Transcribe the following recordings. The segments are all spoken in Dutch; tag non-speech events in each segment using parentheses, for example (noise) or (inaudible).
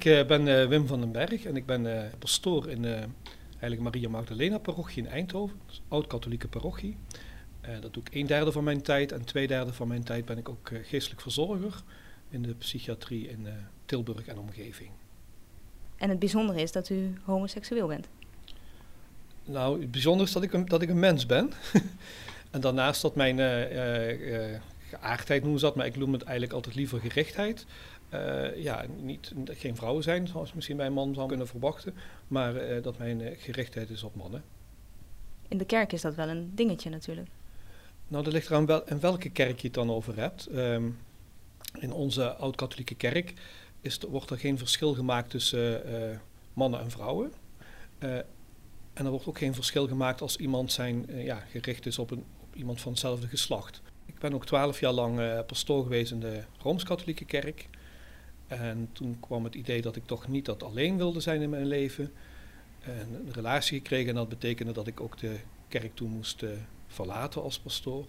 Ik uh, ben uh, Wim van den Berg en ik ben uh, pastoor in de Heilige Maria Magdalena parochie in Eindhoven, oud-katholieke parochie. dat doe ik een derde van mijn tijd en twee derde van mijn tijd ben ik ook geestelijk verzorger in de psychiatrie in Tilburg en omgeving. En het bijzondere is dat u homoseksueel bent? Nou, het bijzondere is dat ik een, dat ik een mens ben. (laughs) en daarnaast dat mijn geaardheid noemen ze dat, maar ik noem het eigenlijk altijd liever gerichtheid. Uh, ja, niet, geen vrouwen zijn, zoals misschien bij een man zou kunnen verwachten, maar uh, dat mijn uh, gerichtheid is op mannen. In de kerk is dat wel een dingetje natuurlijk. Nou, dat ligt eraan wel, in welke kerk je het dan over hebt. Um, in onze oud-katholieke kerk is, wordt er geen verschil gemaakt tussen mannen en vrouwen. en er wordt ook geen verschil gemaakt als iemand zijn, ja, gericht is op, een, op iemand van hetzelfde geslacht. Ik ben ook twaalf jaar lang pastoor geweest in de Rooms-Katholieke kerk. En toen kwam het idee dat ik toch niet dat alleen wilde zijn in mijn leven. En een relatie gekregen en dat betekende dat ik ook de kerk toen moest uh, verlaten als pastoor.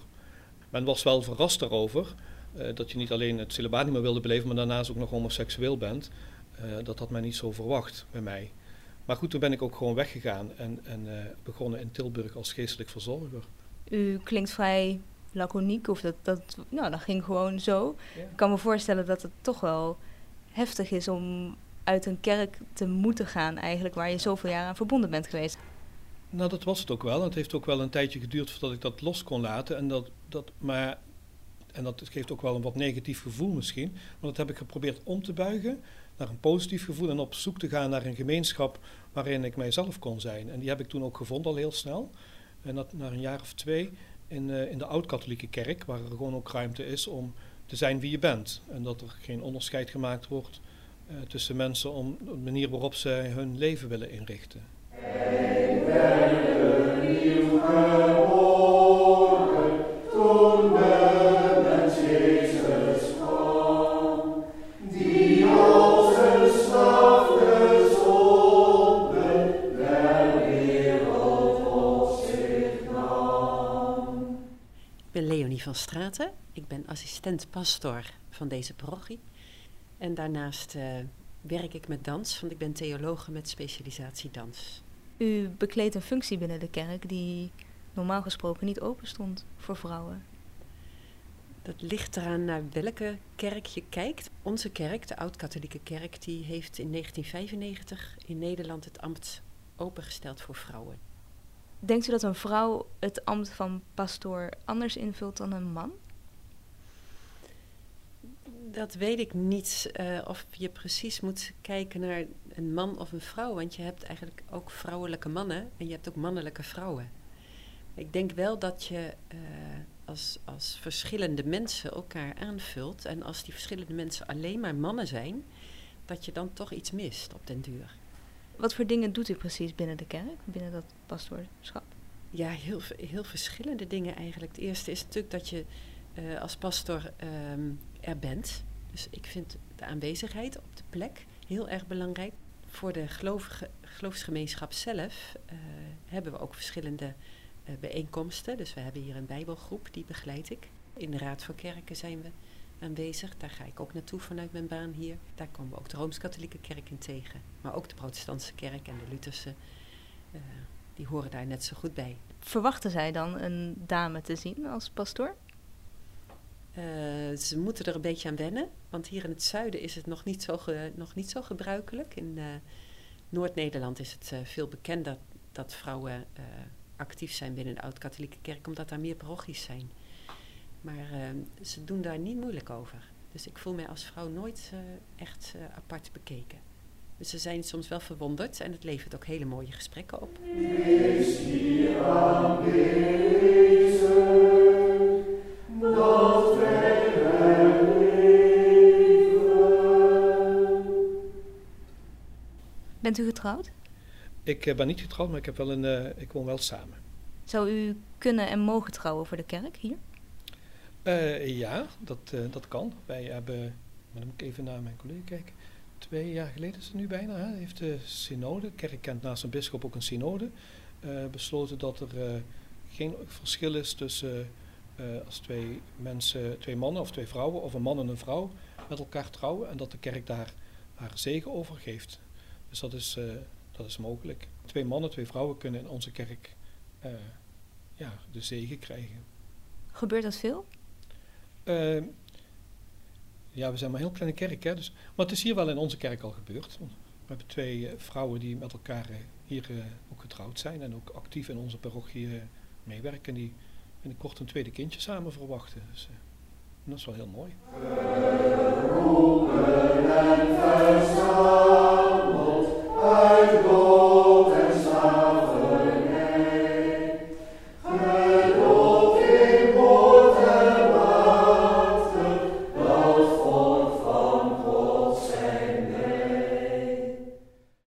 Men was wel verrast daarover uh, dat je niet alleen het celibaat wilde beleven, maar daarnaast ook nog homoseksueel bent. Dat had men niet zo verwacht bij mij. Maar goed, toen ben ik ook gewoon weggegaan en, en begonnen in Tilburg als geestelijk verzorger. U klinkt vrij laconiek, of dat, dat, nou, dat ging gewoon zo. Ja. Ik kan me voorstellen dat het toch wel heftig is om uit een kerk te moeten gaan, eigenlijk, waar je zoveel jaar aan verbonden bent geweest. Nou, dat was het ook wel. Het heeft ook wel een tijdje geduurd voordat ik dat los kon laten. En dat, dat, maar, en dat geeft ook wel een wat negatief gevoel misschien. Maar dat heb ik geprobeerd om te buigen naar een positief gevoel en op zoek te gaan naar een gemeenschap waarin ik mijzelf kon zijn. En die heb ik toen ook gevonden al heel snel. En dat na een jaar of twee in, uh, in de oud-katholieke kerk, waar er gewoon ook ruimte is om te zijn wie je bent. En dat er geen onderscheid gemaakt wordt uh, tussen mensen om de manier waarop zij hun leven willen inrichten. Ik ben Leonie van Straten. Ik ben assistent-pastor van deze parochie. En daarnaast uh, werk ik met dans, want ik ben theologe met specialisatie dans. U bekleedt een functie binnen de kerk die normaal gesproken niet open stond voor vrouwen. Dat ligt eraan naar welke kerk je kijkt. Onze kerk, de Oud-Katholieke Kerk, die heeft in 1995 in Nederland het ambt opengesteld voor vrouwen. Denkt u dat een vrouw het ambt van pastoor anders invult dan een man? Dat weet ik niet. Uh, of je precies moet kijken naar een man of een vrouw. Want je hebt eigenlijk ook vrouwelijke mannen en je hebt ook mannelijke vrouwen. Ik denk wel dat je uh, als, als verschillende mensen elkaar aanvult. En als die verschillende mensen alleen maar mannen zijn, dat je dan toch iets mist op den duur. Wat voor dingen doet u precies binnen de kerk, binnen dat pastoorschap? Ja, heel, heel verschillende dingen eigenlijk. Het eerste is natuurlijk dat je uh, als pastor um, er bent. Dus ik vind de aanwezigheid op de plek heel erg belangrijk. Voor de gelovige, geloofsgemeenschap zelf uh, hebben we ook verschillende uh, bijeenkomsten. Dus we hebben hier een bijbelgroep, die begeleid ik. In de Raad van Kerken zijn we aanwezig. Daar ga ik ook naartoe vanuit mijn baan hier. Daar komen we ook de Rooms-Katholieke Kerk in tegen. Maar ook de Protestantse Kerk en de Lutherse. Uh, die horen daar net zo goed bij. Verwachten zij dan een dame te zien als pastoor? Uh, ze moeten er een beetje aan wennen, want hier in het zuiden is het nog niet zo, ge, nog niet zo gebruikelijk. In uh, Noord-Nederland is het veel bekender dat vrouwen actief zijn binnen de Oud-Katholieke Kerk, omdat daar meer parochies zijn. Maar ze doen daar niet moeilijk over. Dus ik voel mij als vrouw nooit echt apart bekeken. Dus ze zijn soms wel verwonderd en het levert ook hele mooie gesprekken op. Aanwezig, dat Bent u getrouwd? Ik uh, ben niet getrouwd, maar ik, heb wel een, uh, ik woon wel samen. Zou u kunnen en mogen trouwen voor de kerk hier? Uh, ja, dat, dat kan. Wij hebben, maar dan moet ik even naar mijn collega kijken. Twee jaar geleden is het nu bijna, hè, heeft de synode, de kerk kent naast een bischop ook een synode, besloten dat er geen verschil is tussen als twee mensen, twee mannen of twee vrouwen, of een man en een vrouw met elkaar trouwen. En dat de kerk daar haar zegen overgeeft. Dus dat is, eh, dat is mogelijk. Twee mannen, twee vrouwen kunnen in onze kerk eh, ja, de zegen krijgen. Gebeurt dat veel? Eh, ja, we zijn maar een heel kleine kerk, hè. Dus, maar het is hier wel in onze kerk al gebeurd. We hebben twee eh, vrouwen die met elkaar eh, hier ook getrouwd zijn en ook actief in onze parochie meewerken. Die binnenkort een tweede kindje samen verwachten. Dus, dat is wel heel mooi.